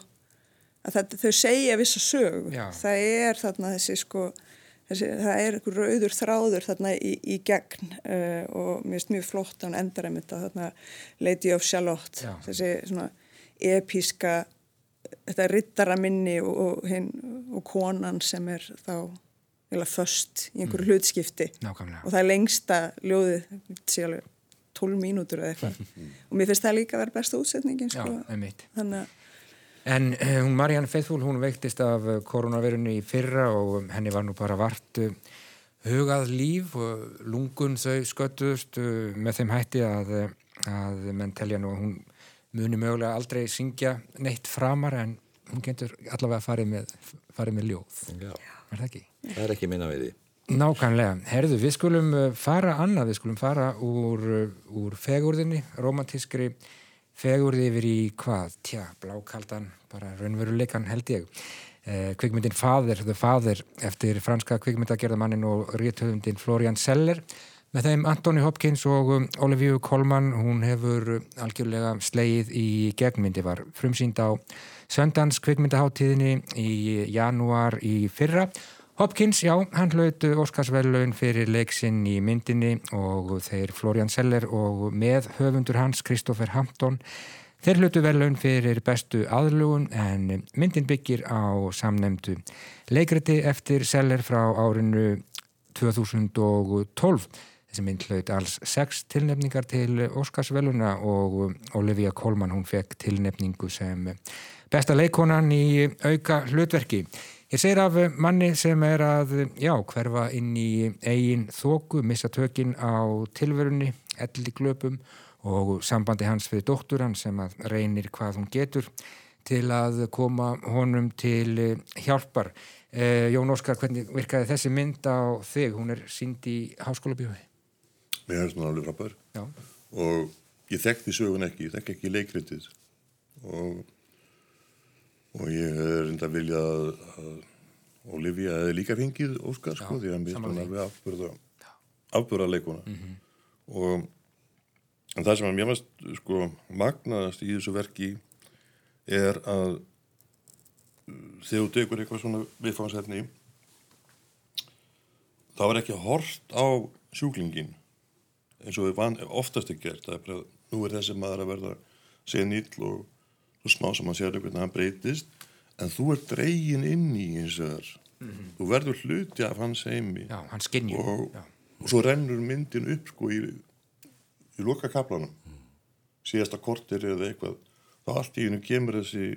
að þetta, þau segja vissa sög Já. það er þarna þessi sko þessi, það er einhver rauður þráður þarna í, í gegn uh, og mér finnst mjög flott að hún endar einmitt að þarna Lady of Shalott Já. þessi svona epíska þetta rittara minni og, og, hinn, og konan sem er þá eða föst í einhverju hlutskipti Nákvæmlega. og það er lengsta ljóðið alveg 12 mínútur eða eitthvað og mér finnst það líka að vera besta útsetningin Já, sko. einmitt. þannig að En eh, hún Marianne Faithfull, hún veiktist af eh, koronavirunni í fyrra og um, henni var nú bara vart hugað líf og lungun þau sköttuðust uh, með þeim hætti að, eh, að menn telja nú að hún muni mögulega aldrei syngja neitt framar en hún getur allavega farið með, farið með ljóð. Já. er það ekki? Það er ekki minna við því. Nákvæmlega. Herðu, við skulum fara annað, við skulum fara úr, úr fegurðinni, romantískri fegurði yfir í hvað? Tja, blákaldan, bara raunveruleikan held ég. Eh, kvikmyndin Father, The Father, eftir franska kvikmyndagerðamannin og rítöfundin Florian Seller með þeim Anthony Hopkins og um, Olivia Colman, hún hefur uh, algjörlega sleið í gegnmyndi, var frumsýnd á Söndans kvikmyndaháttíðinni í janúar í fyrra Hopkins, já, hann hlautu Óskarsvellaun fyrir leiksinn í myndinni og þeir Florian Seller og með höfundur hans, Kristoffer Hampton, þeir hlautu vellaun fyrir bestu aðlugun en myndin byggir á samnemdu leikriti eftir Seller frá árinu 2012. Þessi mynd hlaut alls sex tilnefningar til Óskarsvelluna og Olivia Colman, hún fekk tilnefningu sem besta leikonan í auka hlutverki. Ég segir af manni sem er að, já, hverfa inn í eigin þóku, missa tökin á tilverunni, elli glöpum og sambandi hans við dóttur hann sem reynir hvað hún getur til að koma honum til hjálpar. Eh, Jón Óskar, hvernig virkaði þessi mynd á þig? Hún er sínd í háskóla bjóði. Mér finnst hún alveg frábær Já. og ég þekkti sögun ekki, ég þekk ekki leikritið og og ég er enda að vilja að, að Olivia hefði líka fengið Óskar sko, því að mér því. alveg afburða afburða leikuna Mhm. og en það sem að mér mest sko magnaðast í þessu verki er að þegar þú tekur eitthvað svona viðfangsefni þá er ekki hort á sjúklingin eins og við van, oftast er gert er bara, nú er þessi maður að verða senill og svo smá sem að sér hvernig hann breytist en þú er dregin inn í eins og þar þú verður hluti af hans heimi. Já, hann skinnju. og, og svo rennur myndin upp sko í, í loka kaplanum síðasta kortir eða eitthvað. Þá allt í hennu kemur þessi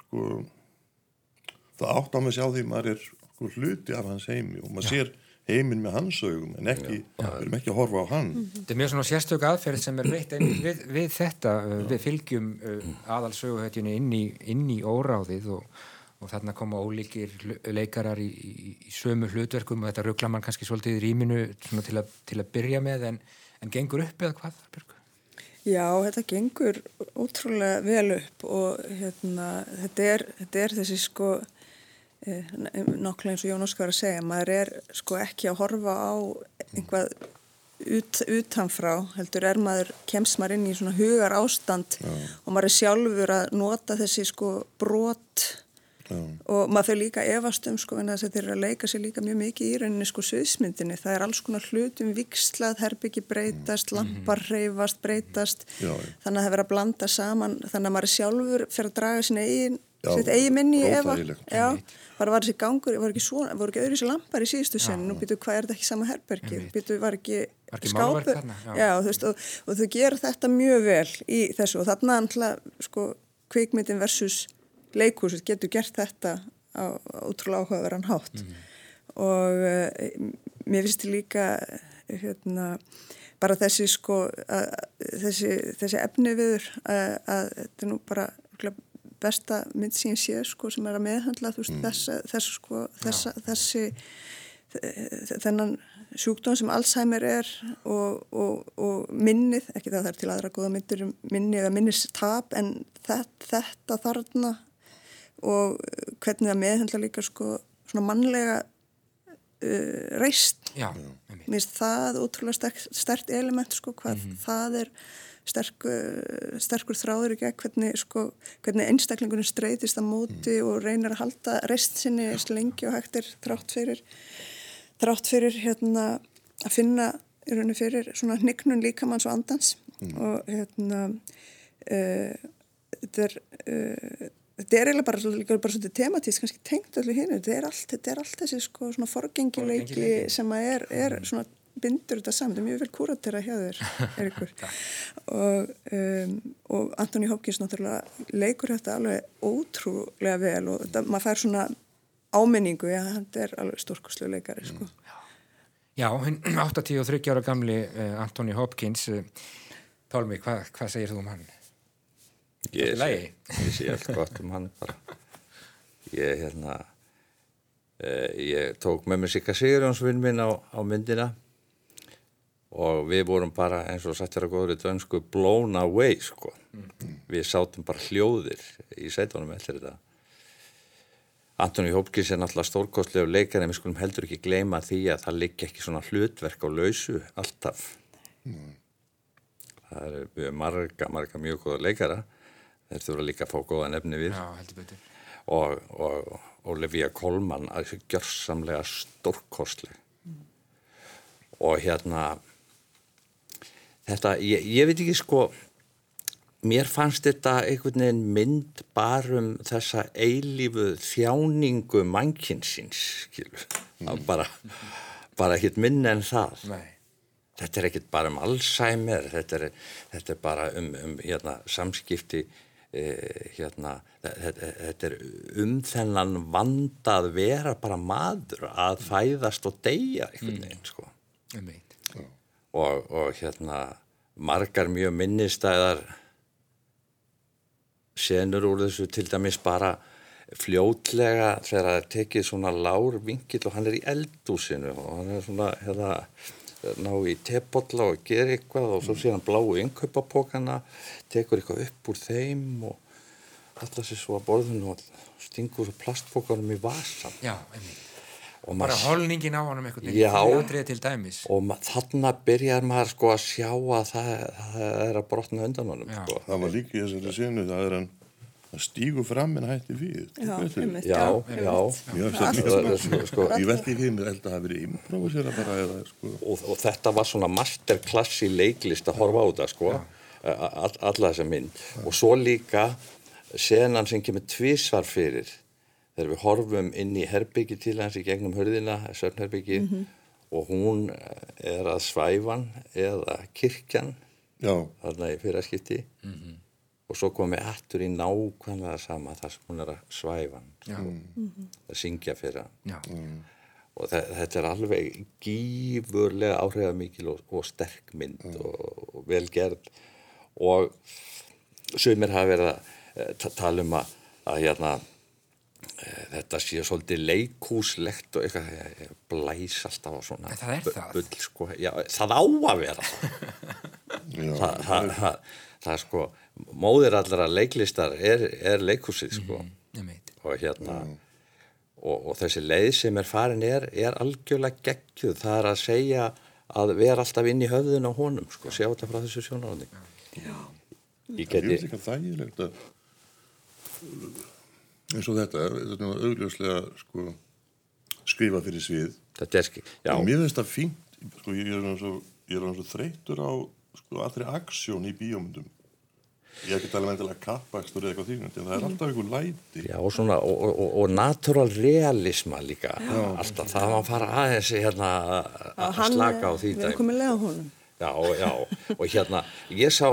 sko það átt á mig sjá því maður er sko, hluti af hans heimi og maður sér heiminn með hans augum en ekki, við erum ekki að horfa á hann. Þetta er mjög svona sérstök aðferð sem er veitt einmitt við, við þetta, uh, við fylgjum uh, aðalsöguhetjunni inn í, inn í óráðið og, og þarna koma ólíkir leikarar í, í, í sömu hlutverkum og þetta ruggla mann kannski svolítið í rýminu svona til, að, til að byrja með en, en gengur upp eða hvað Björg? Já, þetta gengur ótrúlega vel upp og hérna, þetta, er, þetta er þessi sko, nokkla eins og Jón Óskar var að segja, maður er sko ekki að horfa á einhvað ut, utanfrá, heldur er maður, kemst maður inn í svona hugar ástand og maður er sjálfur að nota þessi sko brot. Já. og maður fyrir líka efast um sko en þess að þeir eru að leika sér líka mjög mikið í rauninni sko sviðsmyndinni, það er alls konar hlutum vikslað, herbyggi breytast, lampar reyfast, breytast. Já, já. þannig að það verður að blanda saman þannig að maður sjálfur fyrir að draga sín eigin Já, sitt eigin minni í já, bara var þessi gangur, var ekki svona voru ekki öðru sér lampar í síðustu sen nú býtu hvað er þetta ekki sama herbergi, býtu var ekki, Var ekki þarna? Já. já, þú veist, og, og þau gera þetta mjög vel í þessu og þarna alltaf sko kvikmyndin versus leikhúsið getur gert þetta á ótrúlega áhugaverðan hátt. Og uh, mér finnst líka hérna bara þessi sko að, þessi, þessi efni viður að, að þetta er nú bara besta mynd sín sé sko sem er að meðhandla veist þessa, þessu sko þessa, þessi þennan sjúkdóm sem Alzheimer er og, og, og minnið, ekki það er til aðra góða myndir um minni eða minnistap en þetta, þetta þarna og hvernig það meðhandla líka sko svona mannlega uh, reist. Mér finnst það ótrúlega sterk, stert element sko hvað það er sterk, uh, sterkur þráður í gegn hvernig, sko, hvernig einstaklingunum streytist að móti og reynir að halda reist sinni eins lengi og hægt er þrátt fyrir þrátt fyrir hérna að finna í rauninu fyrir svona hnignun líkamanns og andans. Og hérna uh, þetta er uh, þetta er eiginlega bara, líka bara svolítið tematísk kannski tengt öllu hinu, þetta þetta er allt þessi sko svona forgengileiki sem að er, er svona bindur þetta saman, þetta er mjög vel kúratera hjá þér Eiríkur. Og, um, og Anthony Hopkins náttúrulega leikur þetta alveg ótrúlega vel og þetta, maður fær svona áminningu, já, þetta er alveg stórkoslu leikari sko. Já, hinn 83 ára gamli uh, Anthony Hopkins uh, Pálmi, hvað hva segir þú um hann? Ég sé, ég sé allt gott um hann bara. Ég, hérna, Eh, ég tók með mér Sigga Sigurjónsvinn minn á, á myndina og við vorum bara eins og sattir að góður í dönsku blown away sko. Við sátum bara hljóðir í sætunum eftir þetta. Antoni Hópkins er náttúrulega stórkostlegu leikar en við skulum heldur ekki gleyma því að það liggja ekki svona hlutverk á lausu alltaf. Það eru við marga, marga mjög góða leikara. Þeir þurfa líka að fá góða nefni við Já, heldur betur. og, og Olivia Colman að gjörsamlega stórkostleg og hérna þetta, ég, ég veit ekki sko mér fannst þetta einhvern veginn mynd bara um þessa eilífu þjáningu mannkinsins mm. bara bara ekkert minna en það Nei. þetta er ekkert bara um Alzheimer þetta er, þetta er bara um, um hérna, samskipti hérna, þetta, þetta er um þennan vanda að vera bara maður að fæðast og deyja einhvern veginn sko. Og, og hérna margar mjög minnistæðar senur úr þessu til dæmis bara fljótlega þegar það er tekið svona lár vingill og hann er í eldúsinu og hann er svona hérna, ná í tepotla og gera eitthvað og svo sé hann bláu innkaupapókana tekur eitthvað upp úr þeim og alltaf sér svo að borðinu og stingur plastpókanum í vasan Já, einmitt. og Bara holningin á. Atriði til dæmis. og þarna byrjar maður sko að sjá að það, það er að brotna undan honum sko. Það var líka í þessari senu, það er hann að stígu fram en hætti við. Já, einmitt, já, já, já, Mjög sko, Ég veldi ekki mér held að það hafi verið improvisera bara eða sko. og, og þetta var svona masterklass í leiklist að horfa á þetta sko, all, alla þessa mynd. Og svo líka senan sem kemur tvísvar fyrir þegar við horfum inn í herbyggi til hans í gegnum hörðina, söfnherbyggi og hún er að svæfan eða kirkjan Já, þarna í fyrraskipti og svo komum við aftur í nákvæmlega sama þar sem hún er að svæfa hann, Já. að syngja fyrir hann Já. og þe- þetta er alveg gífurlega áhrifamikil og, og sterk mynd og, og vel gerð og sumir hafa verið að eh, ta- tala um að, að hérna eh, þetta sé svolítið leikhúslegt og eitthvað ég blæs alltaf á svona En það er það. bull, sko, já, það á að vera það já. það, það, það, það er sko móðir allra leiklistar er, er leikhúsið sko. Einmitt. og hérna og, og þessi leið sem er farin er, er algjörlega geggjuð. Það er að segja að vera alltaf inn í höfðun á honum sko, sjá þetta frá þessu sjónaráðning ég Ég geti veist ekki að þægilegt að eins og þetta, þetta er augljóslega sko, skrifa fyrir svið. þetta er skil, já, Og mér finnst það fínt, sko, ég er alveg er þreytur á sko, allri aksjón í bíómyndum. Ég er ekki talað með endilega kappakstur eða eitthvað því, en það er alltaf einhver læti. já og svona og, og, og, natural realisma líka alltaf það var að fara aðeins hérna að- að slaka á því Við dæmi. erum komið leið á honum. Já, já, og hérna, ég sá,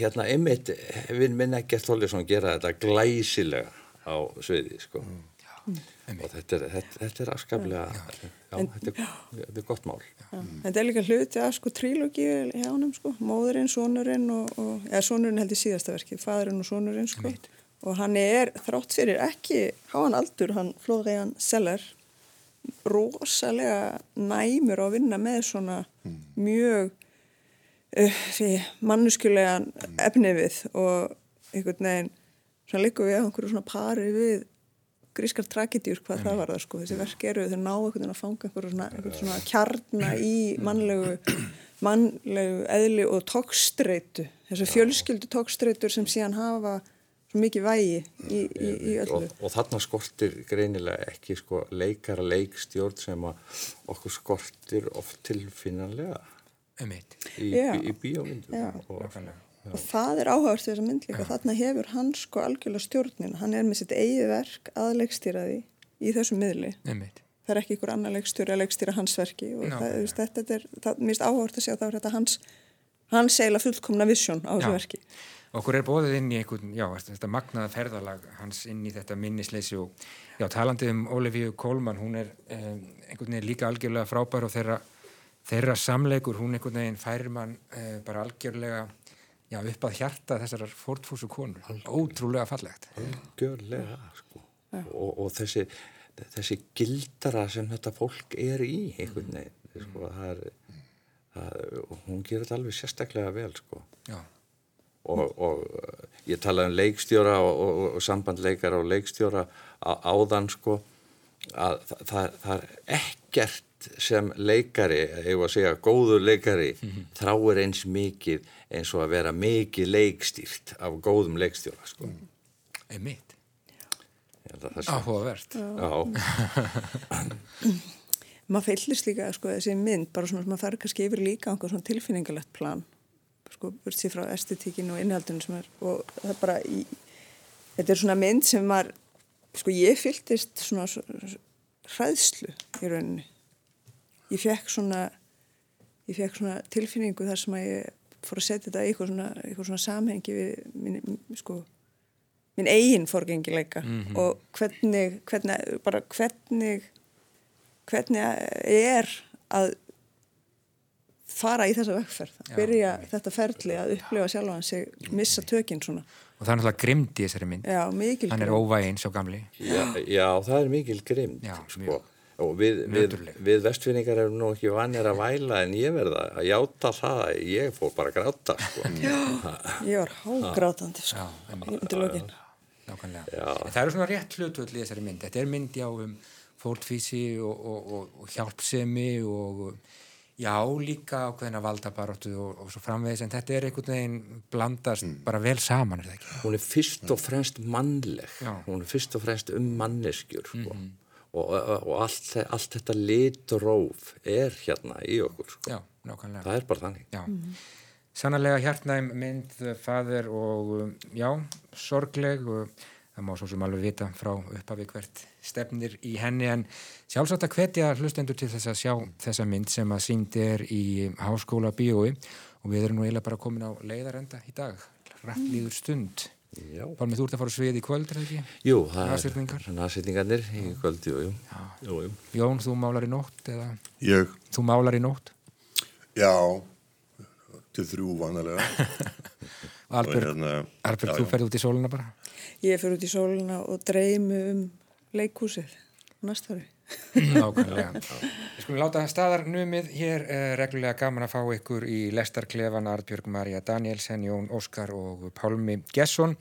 hérna, einmitt, vinn minn Ekkert Þorlísson gera þetta glæsilega á sviði, sko. Og þetta er, þetta, þetta er afskaplega, já, þetta, er, þetta er gott mál. Þetta er líka hluti af sko trílogi hjá honum sko, móðurinn, sonurinn og, og eða sonurinn held í síðasta verki, fadurinn og sonurinn sko. Og hann er þrátt fyrir ekki háan aldur, hann Flóðræjan Seller, rosalega næmur á að vinna með svona mjög uh, mannuskulegan efni við og einhvern veginn svona líka við einhverju svona pari við grískar tragedjur hvað það var það sko. Þessi verk eru þau ná einhvern veginn að fanga einhverju svona, einhvern svona kjarna í mannlegu mannlegu eðli og tókstreitu þessu fjölskyldu tókstreitur sem síðan hafa svo mikið vægi í, í, í öllu. Og, og þarna skortir greinilega ekki sko leikara leikstjórn sem að okkur skortir oft tilfinnanlega Einmitt. í, í, í bíómyndum. Já. Og, það er áhört þess að mynd líka. Þarna hefur hann sko algjörlega stjórnin hann er með sitt eigið verk að leikstýraði í þessum miðli. Einmitt. það er ekki ykkur annar leikstjóri að leikstýra hans verki og það, þetta er, það, mér finnst áhört að það er þetta hans hans eiginlega fullkomna vision á þessu verki. Okkur er bóðið inn í einhvern, já, þetta magnaða ferðalag hans inn í þetta minnisleysi og já, talandi um Olivia Colman, hún er um, einhvern veginn líka algjörlega frábær og þeirra, þeirra samleikur, hún einhvern veginn færir mann uh, bara algjörlega já, upp að hjarta þessarar fórtfúsu konur, ótrúlega fallegt. Gjörlega, sko. Og, og þessi, þessi gildara sem þetta fólk er í einhvern veginn sko, það er, það, hún gerir þetta alveg sérstaklega vel sko. og, og ég talaði um leikstjóra og, og, og sambandleikara og leikstjóra á, áðan sko að það, það, það er ekkert sem leikari, var að segja góður leikari, mm -hmm. þráir eins mikið eins og að vera mikið leikstýrt af góðum leikstjóra sko. Mm. Einmitt Áhugavert maður feillist líka sko, þessi mynd, bara svona sem maður fær kannski yfir líka einhver svona tilfinningalegt plan sko, burtsi frá estetíkinu og innhaldinu og það bara í, þetta er svona mynd sem maður sko ég fylltist svona hræðslu í rauninni ég fekk svona ég fekk svona tilfinningu þar sem að ég fór að setja þetta í eitthvað svona, eitthvað svona samhengi við minn, sko minn eigin forgengileika mm -hmm. og hvernig, hvernig, bara hvernig, hvernig er að fara í þessa vegferð, að byrja Já, þetta ferli að upplifa sjálf hans sig missa tökinn svona. Og það er náttúrulega grimd í þessari mynd. Já, mikil grimd. Hann er óvæginn svo gamli. Já, já, það er mikil grimd, Já, sko. Og við, við, við vestfinningar erum nú ekki vanir að væla en ég verða að játa það, ég fór bara að gráta, sko. Já, ég var hágrátandi, sko, undir. En það eru svona rétt hlutvöld í þessari mynd. Þetta er mynd já um fórtfísi og, og, og, og hjálpsemi og já líka ákveðina valdabaróttu og svo framvegis en þetta er einhvern veginn blandast mm. bara vel saman, er það ekki? Hún er fyrst og fremst mannleg. Já. Hún er fyrst og fremst um manneskjur sko. mm -hmm. Og allt, allt þetta litróf er hérna í okkur sko. Já, nákvæmlega. Það er bara þannig. Já. Mm -hmm. Sannarlega hjartnæm mynd faður og um, já, sorgleg og það má svo sem alveg vita frá upphafi hvert stefnir í henni en sjálfsagt að hvetja hlustendur til þess að sjá þessa mynd sem að sínd er í háskóla bíói og við erum nú eiginlega bara komin á leiðarenda í dag, rættlíður stund. Pálmið, þú ert að fara svið í kvöld, er það ekki? Jú, það er násýtningarnir í kvöld, jú, jú. jú, jú. Jón, þú málar í nótt? Eða? Ég. Þú málar í nótt? Já, til þrjú vanalega Albert, hérna, Albert já, þú ferði út í sóluna bara? Ég fer út í sóluna og dreymi um leikúsið næstari Nákvæmlega. Við skulum láta staðar numið hér. Eh, reglulega gaman að fá ykkur í Lestarklefan Artbjörg Marja Danielsen, Jón Óskar og Pálmi Gesson.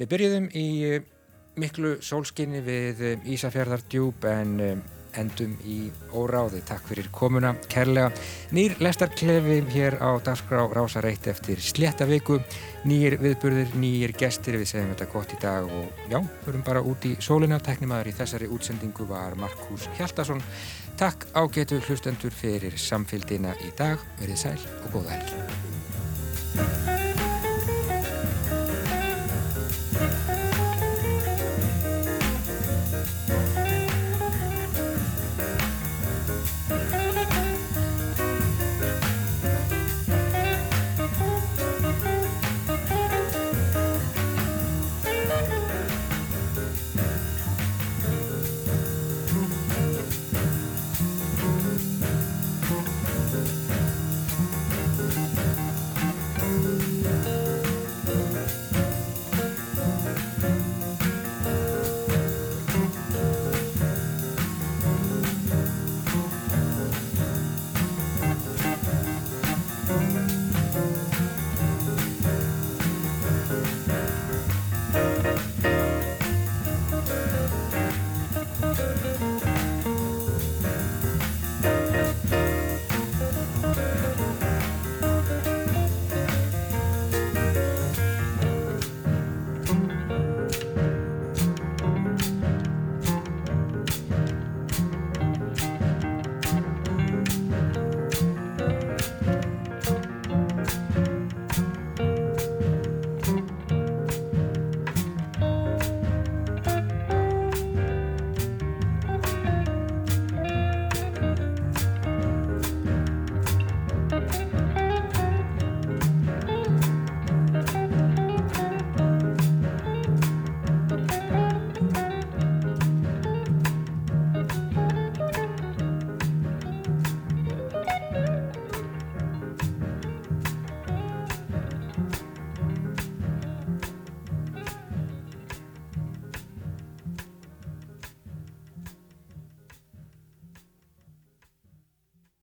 Við byrjuðum í miklu sólskinni við Ísafjörðardjúb en eh, endum í óráði. Takk fyrir komuna, kærlega. Nýr lestarklefi hér á dagskrá Rása Reitt eftir slétta viku. Nýjir viðburðir, nýjir gestir. Við segjum þetta gott í dag og já, förum bara út í sólina. Teknimaður í þessari útsendingu var Markus Hjaldarsson. Takk ágetu hlustendur fyrir samfélgina í dag. Verðið sæl og góða helgi.